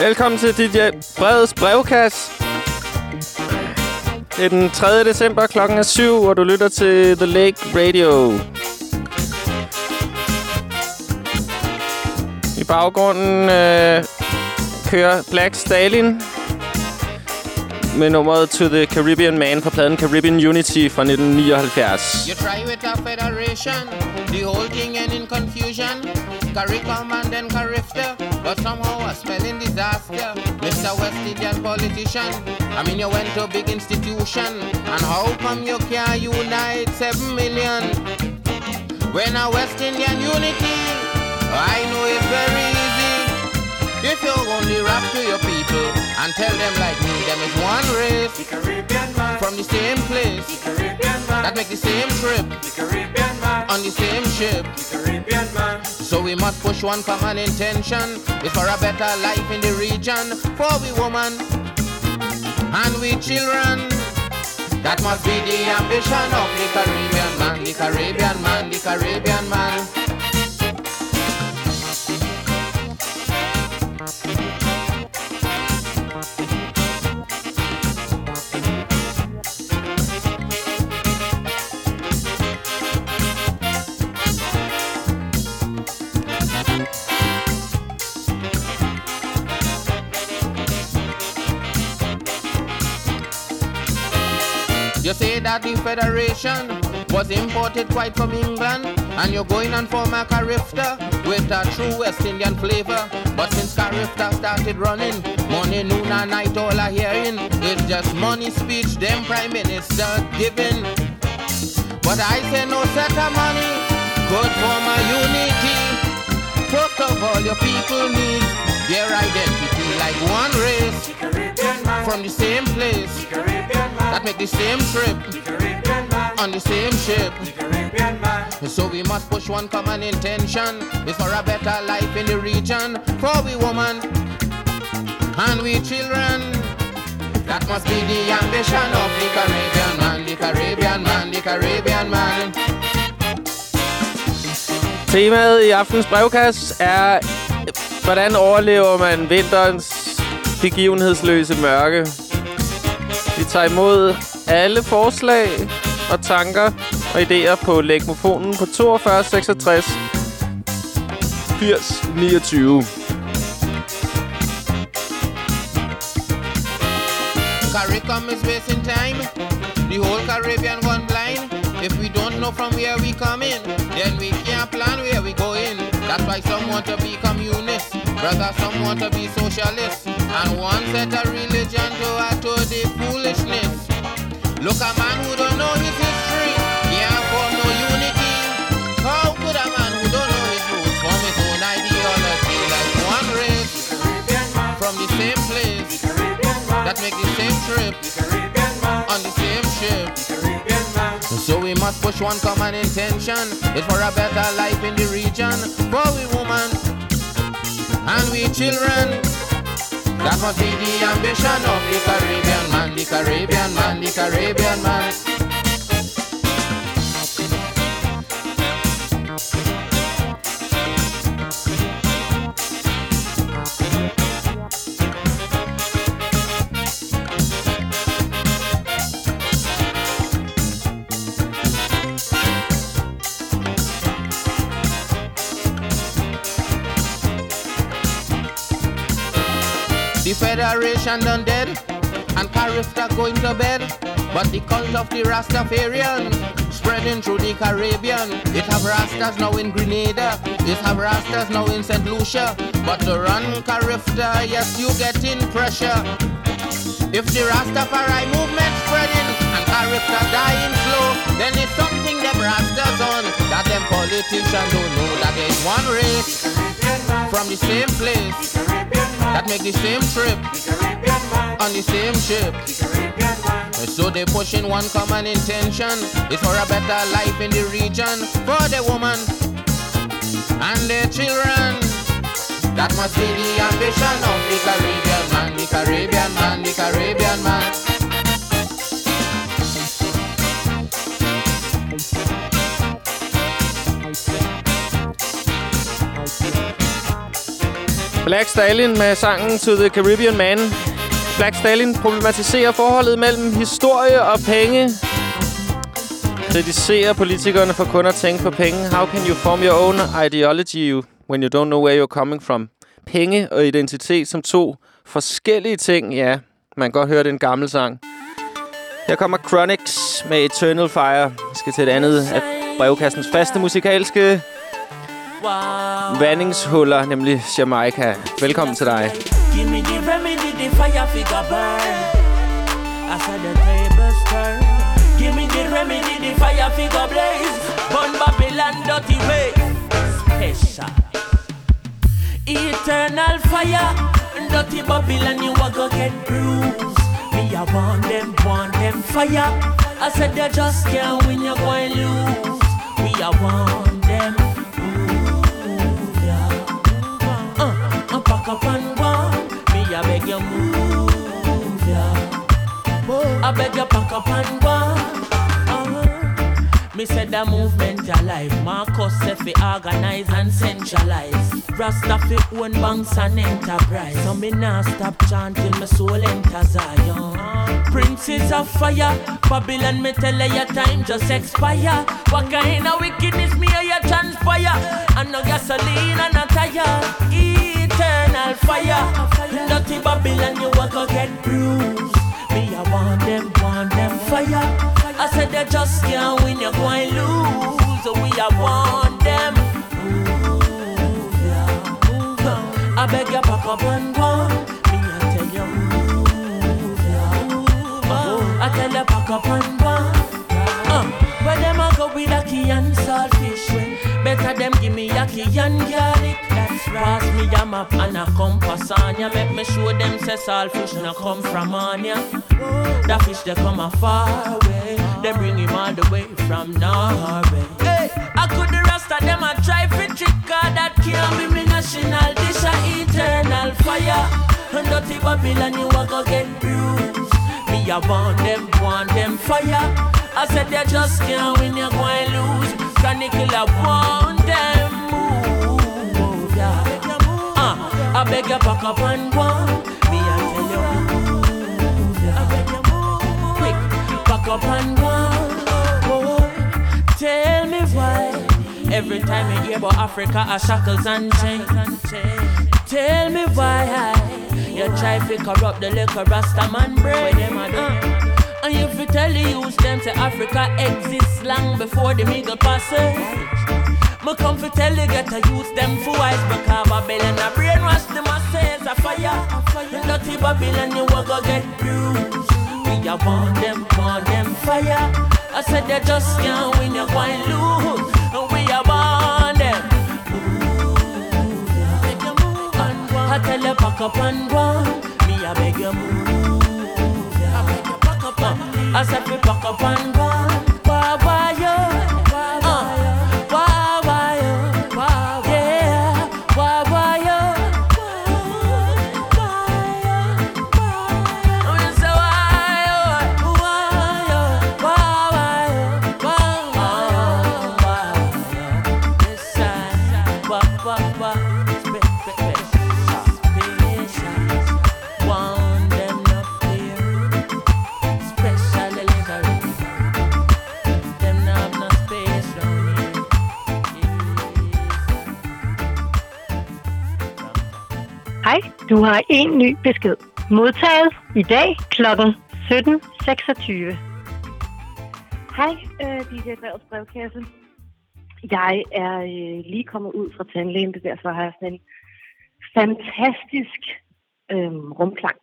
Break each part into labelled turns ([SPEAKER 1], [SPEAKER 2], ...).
[SPEAKER 1] Velkommen til DJ øh, Breds brevkasse. Det er den 3. december, klokken er 7, og du lytter til The Lake Radio. I baggrunden øh, kører Black Stalin med nummeret To the Caribbean Man fra pladen Caribbean Unity fra 1979.
[SPEAKER 2] You try with a federation, the whole thing end in confusion. CARICOM and then CARIFTA, but somehow a spelling disaster. Mr. West Indian politician, I mean you went to a big institution, and how come you can't unite seven million? When a West Indian unity, I know it's very easy. If you only rap to your people and tell them like me, them is one race
[SPEAKER 3] The Caribbean man,
[SPEAKER 2] from the same place
[SPEAKER 3] the Caribbean man,
[SPEAKER 2] that make the same trip
[SPEAKER 3] the Caribbean man,
[SPEAKER 2] on the same ship.
[SPEAKER 3] the Caribbean man.
[SPEAKER 2] So we must push one common intention. It's for a better life in the region for we woman and we children. That must be the ambition of the Caribbean man, the Caribbean man, the Caribbean man. You say that the Federation was imported quite from England, and you're going on for a with a true West Indian flavor. But since Carifta started running, morning, noon, and night, all I hearing is just money speech, them prime minister giving. But I say no set of money, good for my unity. First of all, your people need their identity like one race from the same place that make the same trip on the same ship. So we must push one common intention. It's for a better life in the region. For we woman and we children. That must be the ambition of the Caribbean man, the Caribbean man, the Caribbean man.
[SPEAKER 1] Temaet i aftens brevkasse er, hvordan overlever man vinterens begivenhedsløse mørke? Vi tager imod alle forslag og tanker og idéer på lægmofonen på 42 66 80 29.
[SPEAKER 2] CARICOM is wasting time. The whole Caribbean gone blind. If we don't know from where we come in, then we can't plan where we go in. That's why some want to be communists, brother, some want to be socialists. And one set a religion to to the foolishness. Look, a man who don't know his history, can't form no unity. How could a man who don't know his roots form his own ideology like one race from the same place that make the same trip on the same ship? So we must push one common intention. It's for a better life in the region. For we woman and we children. That must be the ambition of the Caribbean man, the Caribbean man, the Caribbean man. Federation done dead, and Carifta going to bed. But the cult of the Rastafarian spreading through the Caribbean. It have Rastas now in Grenada, it have Rastas now in St. Lucia. But to run Carifta, yes, you getting pressure. If the Rastafari movement spreading and Carifta dying slow, then it's something them Rastas on that them politicians don't know that there's one race from the same place that make the same trip on the same ship. So they pushing one common intention. It's for a better life in the region for the woman and their children. That must be the ambition of the Caribbean man, the Caribbean man, the Caribbean man.
[SPEAKER 1] Black Stalin med sangen To the Caribbean Man. Black Stalin problematiserer forholdet mellem historie og penge. Kritiserer politikerne for kun at tænke på penge. How can you form your own ideology when you don't know where you're coming from? Penge og identitet som to forskellige ting. Ja, man kan godt høre, det er en gammel sang. Her kommer Chronics med Eternal Fire. Vi skal til et andet af brevkassens faste musikalske vandingshuller, nemlig Jamaica. Velkommen til dig.
[SPEAKER 4] Give me the remedy, the fire figure burn. I said the tables turn. Give me the remedy, the fire figure blaze. Burn Babylon dirty way. Special. Eternal fire. Dirty Babylon, you a go get bruised. Me, I want them, want them fire. I said they just can't win, you're going lose. Me, I want pack up and go. Me, I beg you move, yeah. I beg you pack up and go. Uh, me said the movement alive. Marcus said fi organize and centralize. Rasta fi own banks and enterprise. So me nah stop chanting, my soul enter Zion. Princes of fire, Babylon me tell you your time just expire. What kind of wickedness me or you transpire? And no gasoline and no tire. Eternal fire, dirty Babylon you a go get bruised. Me I want them, want them fire. I said they just can't win, you're going lose. We I want them. Move, yeah, move on. I beg you pack up and go. Me I tell you move, yeah, move on. I tell you pack up and go. Uh, where them a go with a key and saltfish when Better them give me a key and garlic Pass me a map and a compass on ya. Make me show them say saltfish no come from on ya. The fish they come a far away. They bring him all the way from Norway. Hey, I could the rest of them a try fi trick Cause that can't be me national dish a eternal fire. And dirty Babylon you a go get bruised. Me I want them, want them fire. I said they just can't win, you're going lose. Chronicle, I want them I beg you pack up and go. Me I tell you. I beg you move, quick, pack up and go. Boy, tell me why. Every time you hear about Africa, are shackles and chains. Tell me why you try to corrupt the little Rasta man brain. Uh. And if you tell the youth them say Africa exists long before the middle passage. Me come to tell you get to use them for wise because Babylon a brainwash the masses a fire. Dirty Babylon you a go get bruised. We a want them, want them fire. I said they just can't win, you're going lose. And we a want them. Make you move and go. I tell you pack up and go. Me a beg you move. I beg you pack up and I said we pack up and go.
[SPEAKER 5] Du har en ny besked. Modtaget i dag kl. 17.26. Hej, øh, DJ Brevets brevkasse. Jeg er øh, lige kommet ud fra tandlægen, det derfor har jeg sådan en fantastisk øh, rumklang.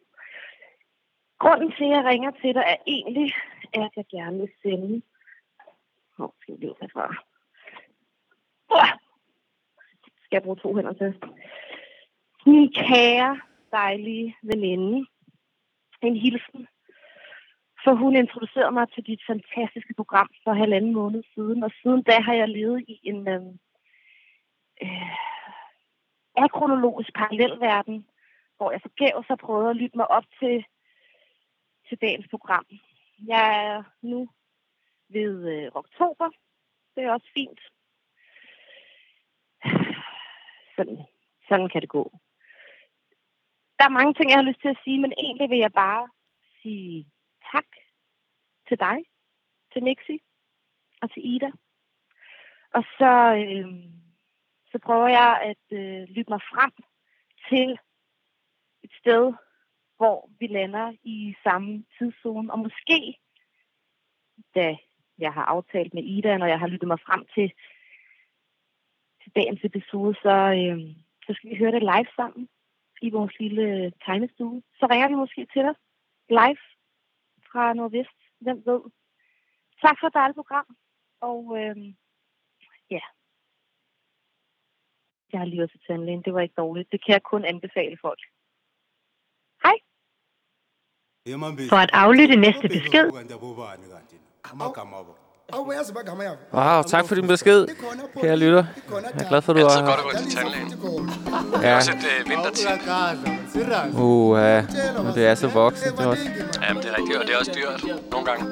[SPEAKER 5] Grunden til, at jeg ringer til dig, er egentlig, at jeg gerne vil sende... Hvor skal jeg blive herfra? Uh! Skal jeg bruge to hænder til? Min kære, dejlige veninde. En hilsen. For hun introducerede mig til dit fantastiske program for halvanden måned siden, og siden da har jeg levet i en øh, øh, akronologisk parallelverden, hvor jeg forgæves har prøvet at lytte mig op til, til dagens program. Jeg er nu ved øh, oktober. Det er også fint. Sådan, sådan kan det gå der er mange ting, jeg har lyst til at sige, men egentlig vil jeg bare sige tak til dig, til Mixi og til Ida. Og så, øh, så prøver jeg at øh, lytte mig frem til et sted, hvor vi lander i samme tidszone. Og måske, da jeg har aftalt med Ida, når jeg har lyttet mig frem til, til dagens episode, så, øh, så skal vi høre det live sammen i vores lille tegnestue. Så ringer vi måske til dig live fra Nordvest. Hvem ved? Tak for et dejligt program. Og øh, ja, jeg har lige været til tandlægen. Det var ikke dårligt. Det kan jeg kun anbefale folk. Hej.
[SPEAKER 6] For at aflytte næste besked,
[SPEAKER 7] Wow, tak for din besked, kære lytter. Jeg er glad for, at du
[SPEAKER 8] Altid
[SPEAKER 7] er
[SPEAKER 8] godt at gå til tandlægen. Det er
[SPEAKER 7] Ja.
[SPEAKER 8] også et øh, vintertid.
[SPEAKER 7] Uh, uh, det er så voksen. Det også.
[SPEAKER 8] Jamen, det er rigtigt, og det er også dyrt nogle gange.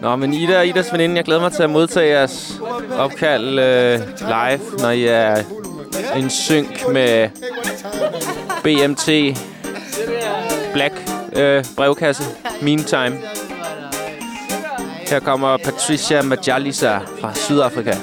[SPEAKER 7] Nå, men Ida og Idas veninde, jeg glæder mig til at modtage jeres opkald øh, live, når I er en synk med BMT Black øh, brevkasse. Meantime. Her kommer Patricia Majalisa fra Sydafrika.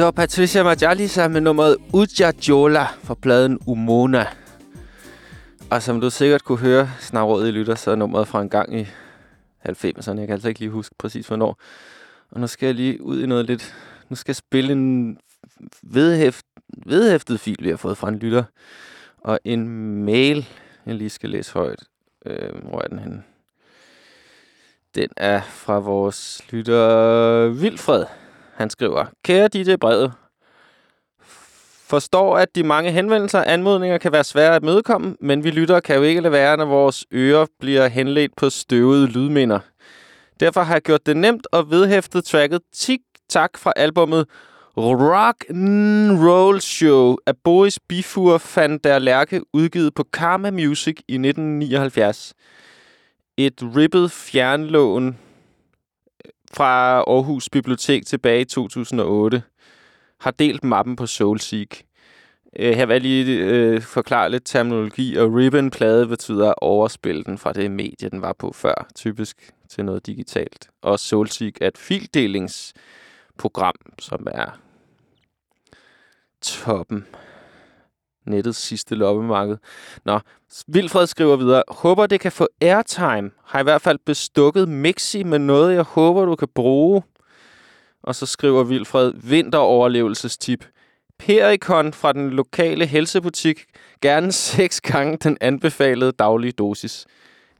[SPEAKER 1] Det var Patricia Majalisa med nummeret Uja Jola fra pladen Umona. Og som du sikkert kunne høre, snarrådet i lytter, så er nummeret fra en gang i 90'erne. Jeg kan altså ikke lige huske præcis, hvornår. Og nu skal jeg lige ud i noget lidt... Nu skal jeg spille en vedhæft, vedhæftet fil, vi har fået fra en lytter. Og en mail, jeg lige skal læse højt. Øh, hvor er den henne? Den er fra vores lytter Vilfred. Han skriver, Kære DJ Brevet, forstår, at de mange henvendelser og anmodninger kan være svære at mødekomme, men vi lytter kan jo ikke lade være, når vores ører bliver henledt på støvede lydminder. Derfor har jeg gjort det nemt og vedhæftet tracket Tik Tak fra albummet Rock N' Roll Show af Boris Bifur van der Lærke, udgivet på Karma Music i 1979. Et ribbet fjernlån fra Aarhus Bibliotek tilbage i 2008 har delt mappen på Soulseek. Øh, her vil jeg lige øh, forklare lidt terminologi, og ribbon-plade betyder at overspille den fra det medie, den var på før, typisk til noget digitalt. Og Soulseek er et fildelingsprogram, som er toppen. Nettets sidste loppemarked. Nå, Vilfred skriver videre. Håber, det kan få airtime. Har i hvert fald bestukket Mixi med noget, jeg håber, du kan bruge. Og så skriver Vilfred, vinteroverlevelsestip. Perikon fra den lokale helsebutik. Gerne seks gange den anbefalede daglige dosis.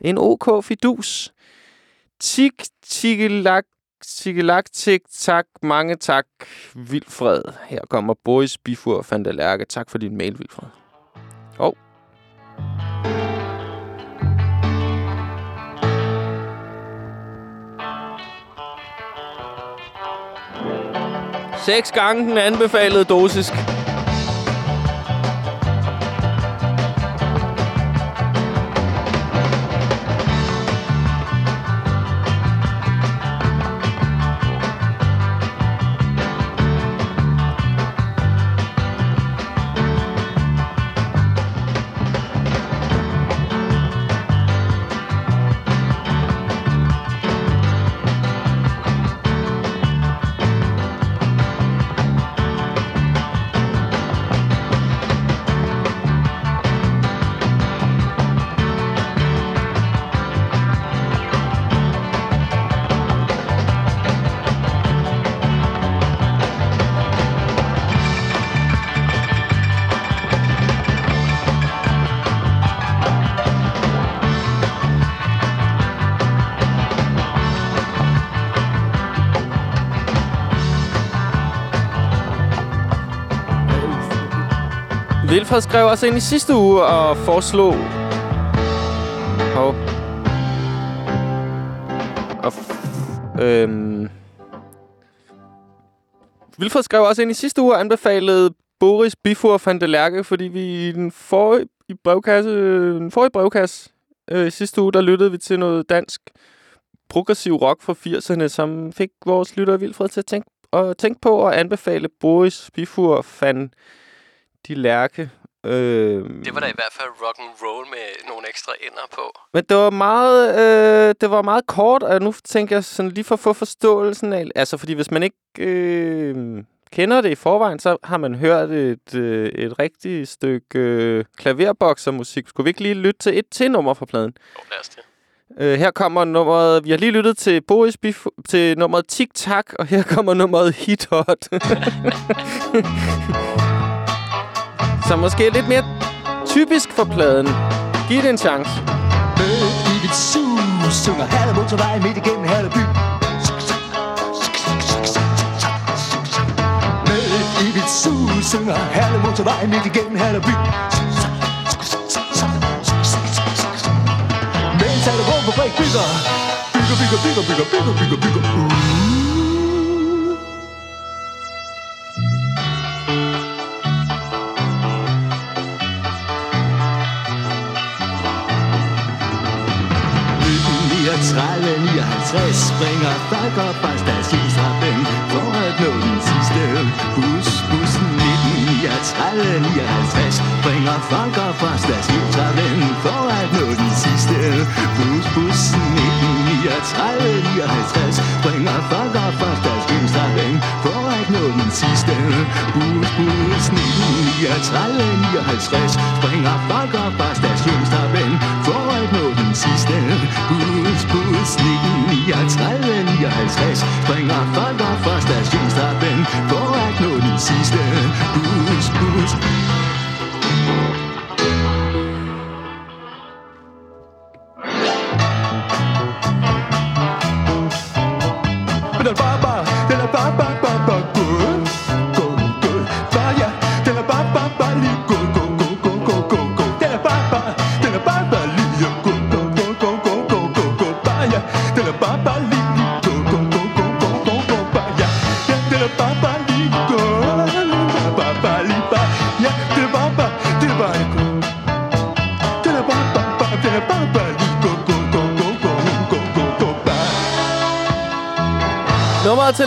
[SPEAKER 1] En OK fidus. Tik, tikkelak, tikkelak, tik, tak, mange tak, Vilfred. Her kommer Boris Bifur van der Lærke. Tak for din mail, Vilfred. Og Seks gange den anbefalede dosis. Vilfred skrev også ind i sidste uge og foreslog... Hov. Og øhm... Vilfred skrev også ind i sidste uge og anbefalede Boris Bifur van der Lærke, fordi vi i den forrige i brevkasse, den forrige brevkasse øh, i sidste uge, der lyttede vi til noget dansk progressiv rock fra 80'erne, som fik vores lytter Vilfred til at tænke, og tænke på at anbefale Boris Bifur van de Lærke. Øh,
[SPEAKER 8] Det var da i hvert fald rock and roll med nogle ekstra ender på.
[SPEAKER 1] men det var meget, øh, det var meget kort, og nu tænker jeg sådan lige for at få forståelsen af... Altså, fordi hvis man ikke øh, kender det i forvejen, så har man hørt et, øh, et rigtigt stykke øh, klaverboksermusik. Skulle vi ikke lige lytte til et til nummer fra pladen?
[SPEAKER 8] Jo, lad os det.
[SPEAKER 1] Øh, her kommer nummeret... Vi har lige lyttet til Boris Bif til nummeret Tic Tac, og her kommer nummeret Hit Hot. Så måske lidt mere typisk for pladen. Giv det en chance.
[SPEAKER 9] i dit sus Synger halve motorvej midt igennem halve by Med i dit sus Synger halve motorvej midt igennem halve by Mens alle rumfabrik bygger Bygger, bygger, bygger, bygger, bygger, bygger, bygger uh. Tredive 59 springer folk op fra stationstrappen For at nå den sidste bus Bussen 1939 59 Springer folk op fra stationstrappen For at nå den sidste bus Bussen 1939 59 Springer folk op fra stationstrappen For at nå den sidste Bus, bus 1939, 59 Springer folk op fra stationstrappen For været på den sidste. Bus, bus, 19, 39, 59 Springer folk og
[SPEAKER 1] først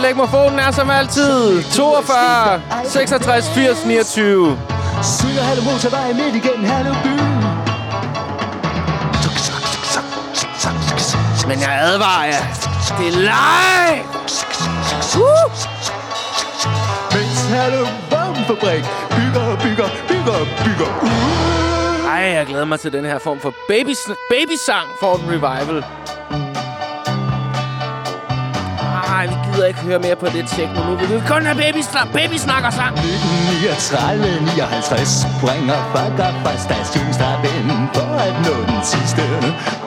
[SPEAKER 1] Til Lægmofonen er som altid 42 66 80 29.
[SPEAKER 9] Synger Hallo motorvej midt igennem Hallo by
[SPEAKER 1] Men jeg advarer jer. Det er live! Woo!
[SPEAKER 9] Mens Hallo Våbenfabrik bygger, bygger, bygger, bygger uh.
[SPEAKER 1] Ej, jeg glæder mig til den her form for babys babysang for en revival. Gider ikke høre mere på det techno nu. Vi vil kun have babysnak, babysnak og sang.
[SPEAKER 9] 39, 59 bringer folk fra stationstrappen For at nå den sidste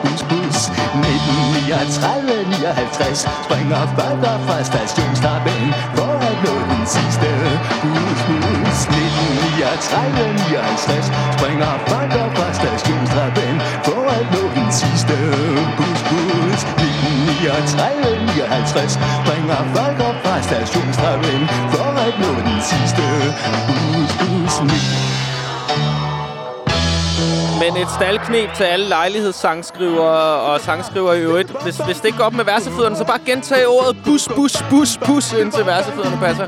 [SPEAKER 9] bus, bus 1939, 59 springer folk fra stationstrappen For at nå den sidste bus, bus 1939, 59 springer folk fra stationstrappen For at nå den sidste bus, bus. 1939, 59 springer folk op fra stationstrappen For at nå den sidste 19
[SPEAKER 1] Men et staldknep til alle lejlighedssangsskrivere og sangskrivere i øvrigt. Hvis, hvis det ikke går op med versefødderne, så bare gentage ordet bus, bus, bus, bus, indtil versefødderne passer.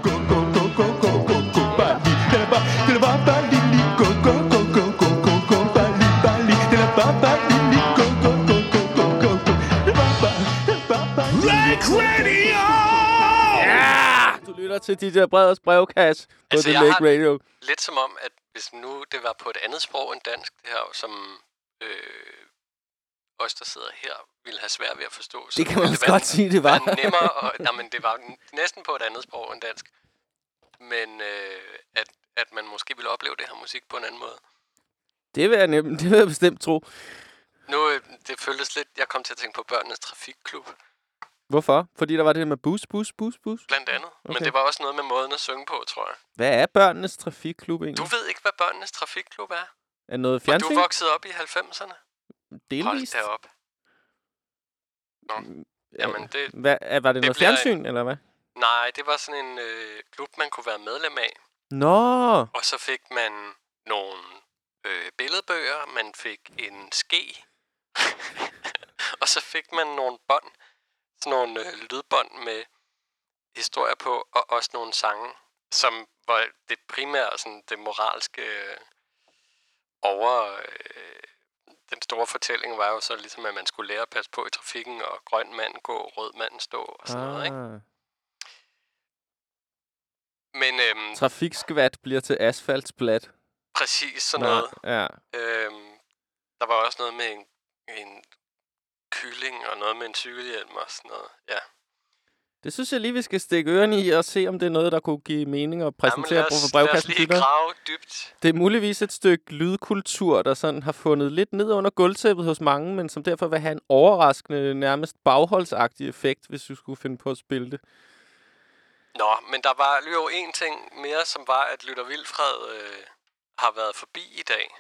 [SPEAKER 9] Lige
[SPEAKER 1] Ja! Du lytter til DJ Breders brevkasse på
[SPEAKER 8] Altså,
[SPEAKER 1] The
[SPEAKER 8] jeg
[SPEAKER 1] Lake
[SPEAKER 8] har-
[SPEAKER 1] Radio.
[SPEAKER 8] Lidt som om, at hvis nu det var på et andet sprog end dansk, det her, som øh, os, der sidder her, ville have svært ved at forstå. så
[SPEAKER 1] Det kan man vist godt sige, det var.
[SPEAKER 8] være nemmere, og, nej, men det var næsten på et andet sprog end dansk. Men øh, at, at man måske ville opleve det her musik på en anden måde.
[SPEAKER 1] Det vil jeg, nem, det vil jeg bestemt tro.
[SPEAKER 8] Nu, øh, det føltes lidt, jeg kom til at tænke på børnenes trafikklub,
[SPEAKER 1] Hvorfor? Fordi der var det med bus, bus, bus, bus.
[SPEAKER 8] blandt andet. Okay. Men det var også noget med måden at synge på, tror jeg.
[SPEAKER 1] Hvad er børnenes trafikklub egentlig?
[SPEAKER 8] Du ved ikke, hvad børnenes trafikklub er?
[SPEAKER 1] Er noget
[SPEAKER 8] Og du
[SPEAKER 1] fjernsyn?
[SPEAKER 8] vokset op i 90'erne?
[SPEAKER 1] Delvist?
[SPEAKER 8] Hold da op. Nå, jamen det...
[SPEAKER 1] Hvad, var det,
[SPEAKER 8] det
[SPEAKER 1] noget fjernsyn, eller hvad?
[SPEAKER 8] Nej, det var sådan en øh, klub, man kunne være medlem af.
[SPEAKER 1] Nå,
[SPEAKER 8] Og så fik man nogle øh, billedbøger, man fik en ske, og så fik man nogle bånd, sådan nogle øh, lydbånd med historier på, og også nogle sange, som var det primære, sådan det moralske øh, over... Øh, den store fortælling var jo så ligesom, at man skulle lære at passe på i trafikken, og grøn mand gå, rød mand stå, og sådan noget, ikke?
[SPEAKER 1] ah.
[SPEAKER 8] Men øhm,
[SPEAKER 1] trafikskvat bliver til asfaltsplat.
[SPEAKER 8] præcis sådan
[SPEAKER 1] Nå,
[SPEAKER 8] noget.
[SPEAKER 1] Ja.
[SPEAKER 8] Øhm, der var også noget med en, en kylling og noget med en cykelhjelm og sådan noget. Ja.
[SPEAKER 1] Det synes jeg lige, vi skal stikke ørerne i og se, om det er noget, der kunne give mening at præsentere
[SPEAKER 8] Jamen, os,
[SPEAKER 1] for
[SPEAKER 8] lad os
[SPEAKER 1] brevkassen.
[SPEAKER 8] lige grave dybt.
[SPEAKER 1] Det er muligvis et stykke lydkultur, der sådan har fundet lidt ned under gulvtæppet hos mange, men som derfor vil have en overraskende, nærmest bagholdsagtig effekt, hvis du skulle finde på at spille det.
[SPEAKER 8] Nå, men der var jo en ting mere, som var, at Lytter Vilfred øh, har været forbi i dag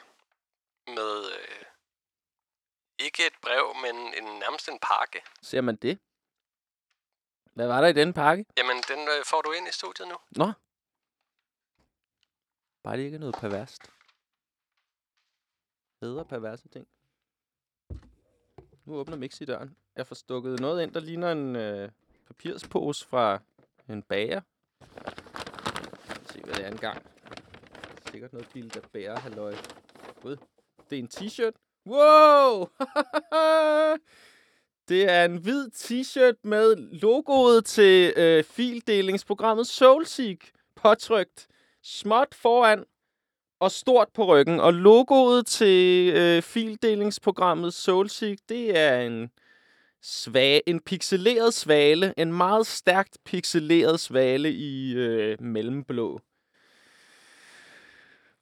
[SPEAKER 8] med øh, ikke et brev, men en, nærmest en pakke.
[SPEAKER 1] Ser man det? Hvad var der i den pakke?
[SPEAKER 8] Jamen, den øh, får du ind i studiet nu.
[SPEAKER 1] Nå. Bare det ikke er noget perverst. Bedre perverse ting. Nu åbner Mixi døren. Jeg får stukket noget ind, der ligner en øh, papirspose fra en bager. Lad os se, hvad det er engang. Sikkert noget bil, der bærer halløj. Gud. Det er en t-shirt. Wow! det er en hvid t-shirt med logoet til øh, fildelingsprogrammet SoulSeek påtrykt småt foran og stort på ryggen. Og logoet til øh, fildelingsprogrammet Soulseek, det er en, svag, en pixeleret svale. En meget stærkt pixeleret svale i øh, mellemblå.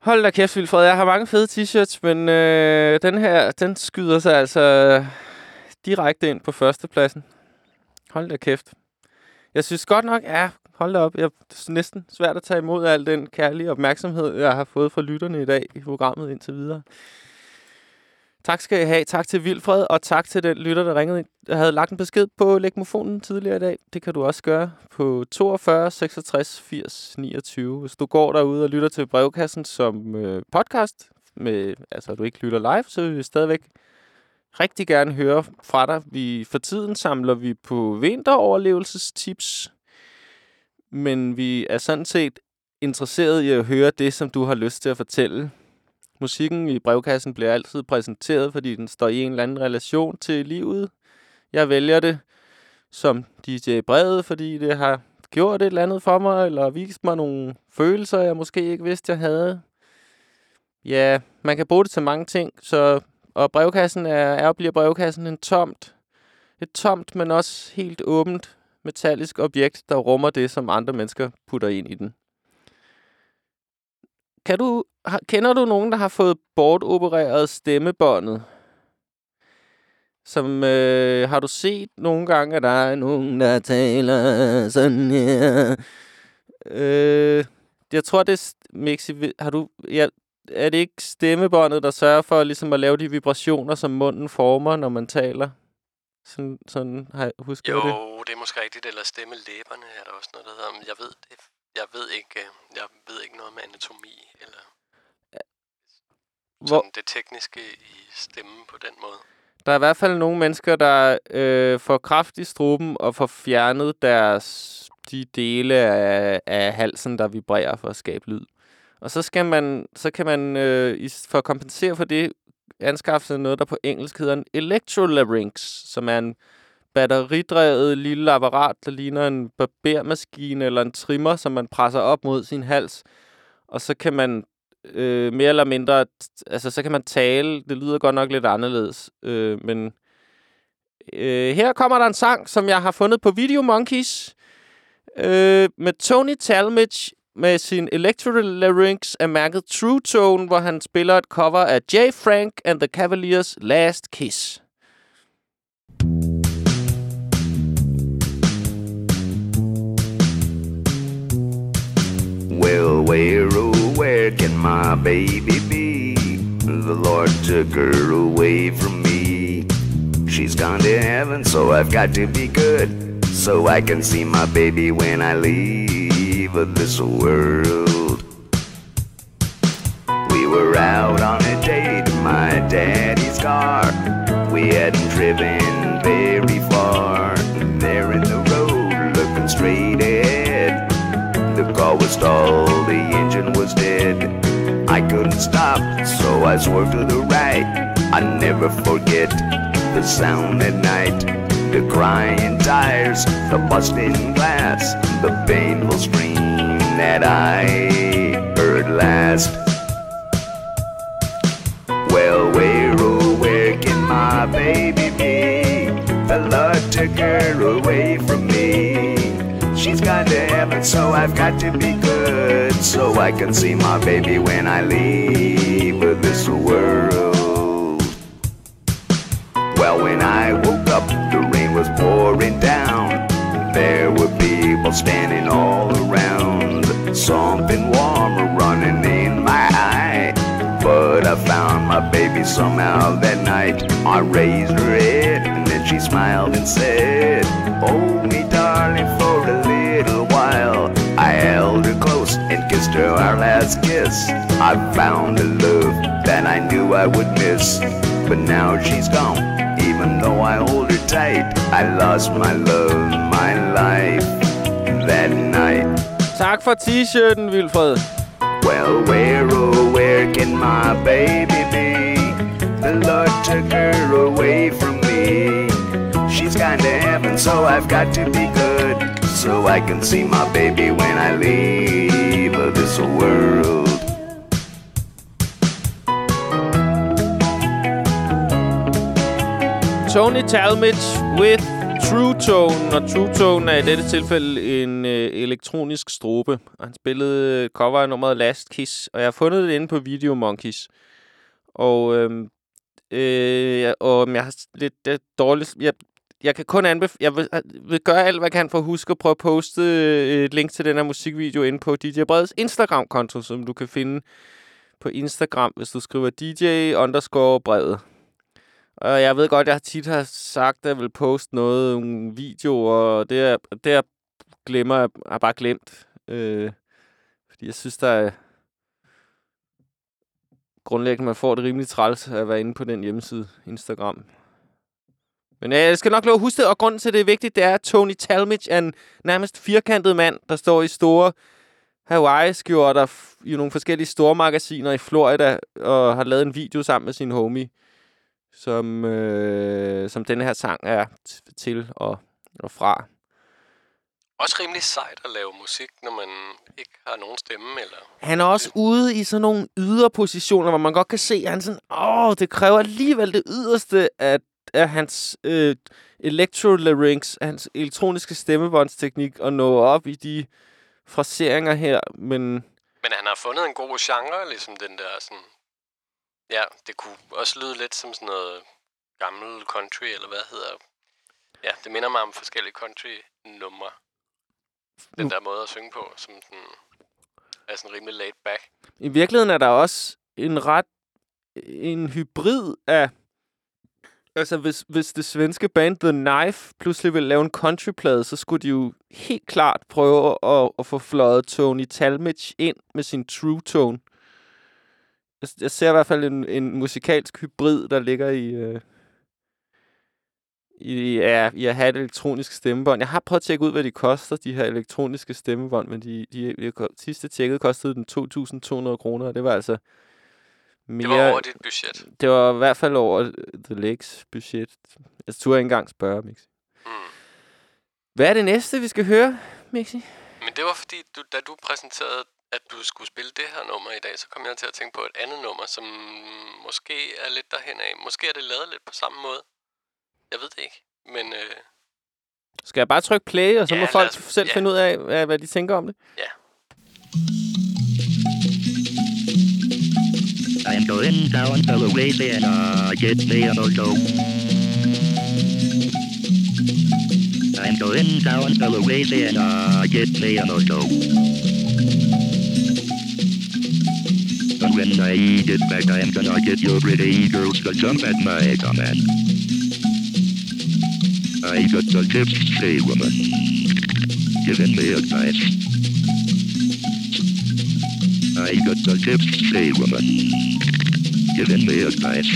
[SPEAKER 1] Hold da kæft, Vilfred. Jeg har mange fede t-shirts, men øh, den her, den skyder sig altså øh, direkte ind på førstepladsen. Hold da kæft. Jeg synes godt nok, ja, hold da op. Jeg, det er næsten svært at tage imod al den kærlige opmærksomhed, jeg har fået fra lytterne i dag i programmet indtil videre. Tak skal I have. Tak til Vilfred, og tak til den lytter, der ringede ind. Jeg havde lagt en besked på Lægmofonen tidligere i dag. Det kan du også gøre på 42 66 80 29. Hvis du går derude og lytter til brevkassen som øh, podcast, med, altså du ikke lytter live, så vil vi stadigvæk rigtig gerne høre fra dig. Vi, for tiden samler vi på vinteroverlevelsestips, men vi er sådan set interesseret i at høre det, som du har lyst til at fortælle. Musikken i brevkassen bliver altid præsenteret, fordi den står i en eller anden relation til livet. Jeg vælger det som DJ Brevet, fordi det har gjort et eller andet for mig, eller vist mig nogle følelser, jeg måske ikke vidste, jeg havde. Ja, man kan bruge det til mange ting, så og brevkassen er, er bliver brevkassen en tomt, et tomt, men også helt åbent metallisk objekt, der rummer det, som andre mennesker putter ind i den. Kan du, har, kender du nogen, der har fået bortopereret stemmebåndet? Som øh, har du set nogle gange, at der er nogen, der taler sådan her? Øh, jeg tror, det er... Mixi, har du... Ja, er det ikke stemmebåndet, der sørger for ligesom at lave de vibrationer, som munden former, når man taler? Sådan, sådan har jeg husket
[SPEAKER 8] Jo,
[SPEAKER 1] det.
[SPEAKER 8] det er måske rigtigt, eller stemmelæberne er der også noget, der hedder. Men jeg ved, det, jeg ved ikke, øh, jeg ved ikke noget med anatomi, eller
[SPEAKER 1] Hvor,
[SPEAKER 8] sådan det tekniske i stemmen på den måde.
[SPEAKER 1] der er i hvert fald nogle mennesker, der øh, får kraft i struben og får fjernet deres de dele af, af halsen, der vibrerer for at skabe lyd. Og så skal man, så kan man øh, for at kompensere for det anskaffe sig noget, der på engelsk hedder en electrolarynx, som er en batteridrevet lille apparat, der ligner en barbermaskine eller en trimmer, som man presser op mod sin hals. Og så kan man øh, mere eller mindre, altså så kan man tale. Det lyder godt nok lidt anderledes, øh, men øh, her kommer der en sang, som jeg har fundet på Video Monkeys øh, med Tony Talmadge med sin Electrolarynx af mærket True Tone, hvor han spiller et cover af J. Frank and the Cavaliers Last Kiss.
[SPEAKER 10] Well, where, oh, where can my baby be? The Lord took her away from me. She's gone to heaven, so I've got to be good. So I can see my baby when I leave this world. We were out on a date in my daddy's car. We hadn't driven very was stalled, the engine was dead. I couldn't stop, so I swerved to the right. I never forget the sound at night. The crying tires, the busting glass, the painful scream that I heard last. Well, where, oh, where can my baby be? The Lord took her away so I've got to be good. So I can see my baby when I leave this world. Well, when I woke up, the rain was pouring down. There were people standing all around. Something warm running in my eye. But I found my baby somehow that night. I raised her head and then she smiled and said, Hold last kiss. I found a love that I knew I would miss. But now she's gone, even though I hold her tight. I lost my love, my life that night.
[SPEAKER 1] Tak for t-shirten, Vilfred.
[SPEAKER 10] Well, where, oh, where can my baby be? The Lord took her away from me. She's gone to heaven, so I've got to be good. So I can see my baby when I leave this world.
[SPEAKER 1] Tony Talmadge with True Tone. Og True Tone er i dette tilfælde en øh, elektronisk strobe. Og han spillede øh, cover af nummeret Last Kiss. Og jeg har fundet det inde på Video Monkeys. Og, øh, øh, og øhm, jeg har lidt det dårligt... Jeg, jeg kan kun anbefale... Jeg vil, vil gøre alt, hvad jeg kan for at huske at prøve at poste øh, et link til den her musikvideo inde på DJ Breds Instagram-konto, som du kan finde på Instagram, hvis du skriver DJ underscore brevet. Og jeg ved godt, jeg tit har sagt, at jeg vil poste noget, nogle videoer, og det, er, det jeg glemmer, jeg har bare glemt. Øh, fordi jeg synes, der er grundlæggende, man får det rimelig træls at være inde på den hjemmeside, Instagram. Men øh, jeg skal nok love at huske det, og grunden til, at det er vigtigt, det er, at Tony Talmadge er en nærmest firkantet mand, der står i store Hawaii-skjorter i nogle forskellige store magasiner i Florida, og har lavet en video sammen med sin homie som, øh, som denne her sang er til og, og fra.
[SPEAKER 8] Også rimelig sejt at lave musik, når man ikke har nogen stemme, eller...
[SPEAKER 1] Han er også ude i sådan nogle yderpositioner, hvor man godt kan se, at han sådan, åh, det kræver alligevel det yderste af, af hans øh, electrolarynx, hans elektroniske stemmebåndsteknik, at nå op i de fraseringer her, men
[SPEAKER 8] Men han har fundet en god genre, ligesom den der sådan... Ja, det kunne også lyde lidt som sådan noget gammel country, eller hvad hedder... Ja, det minder mig om forskellige country-numre. Den der måde at synge på, som sådan... Er sådan rimelig laid back.
[SPEAKER 1] i virkeligheden er der også en ret en hybrid af altså hvis, hvis det svenske band The Knife pludselig ville lave en countryplade, så skulle de jo helt klart prøve at, at få fløjet Tony Talmadge ind med sin true tone. Jeg, jeg ser i hvert fald en, en musikalsk hybrid, der ligger i, øh, i, ja, i at have et elektronisk stemmebånd. Jeg har prøvet at tjekke ud, hvad de koster, de her elektroniske stemmebånd, men de, de, de, sidste tjekket kostede den 2.200 kroner, og det var altså mere...
[SPEAKER 8] Det var over dit budget.
[SPEAKER 1] Det var i hvert fald over The Lakes budget. Jeg turde ikke engang spørge, Mixi.
[SPEAKER 8] Mm.
[SPEAKER 1] Hvad er det næste, vi skal høre, Mixi?
[SPEAKER 8] Men det var fordi, du, da du præsenterede, at du skulle spille det her nummer i dag, så kom jeg til at tænke på et andet nummer, som måske er lidt derhen af. Måske er det lavet lidt på samme måde. Jeg ved det ikke. Men øh,
[SPEAKER 1] Skal jeg bare trykke play, og så
[SPEAKER 8] Ja,
[SPEAKER 1] må folk
[SPEAKER 8] os-
[SPEAKER 1] selv
[SPEAKER 8] ja.
[SPEAKER 1] finde ud af, hvad, hvad de tænker om det?
[SPEAKER 8] ja.
[SPEAKER 11] Going down to Louisiana, get me a moto. I'm going down to Louisiana, get me a moto. And when I get back, I'm gonna get your pretty girls to jump at my command. I got the tips, say woman, giving me advice. I got the tips, say woman, giving me advice.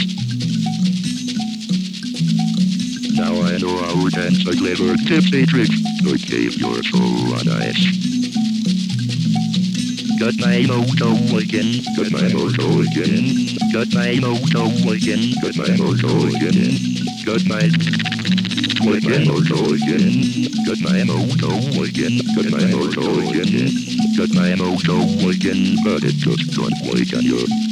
[SPEAKER 11] Now I know how to dance a clever tipsy trick to keep your soul on ice. Got my moto again, got my moto again, got my moto again, got my moto again, got my again, moto again, got my moto again, got my moto again, got my moto again, but it just don't work on you.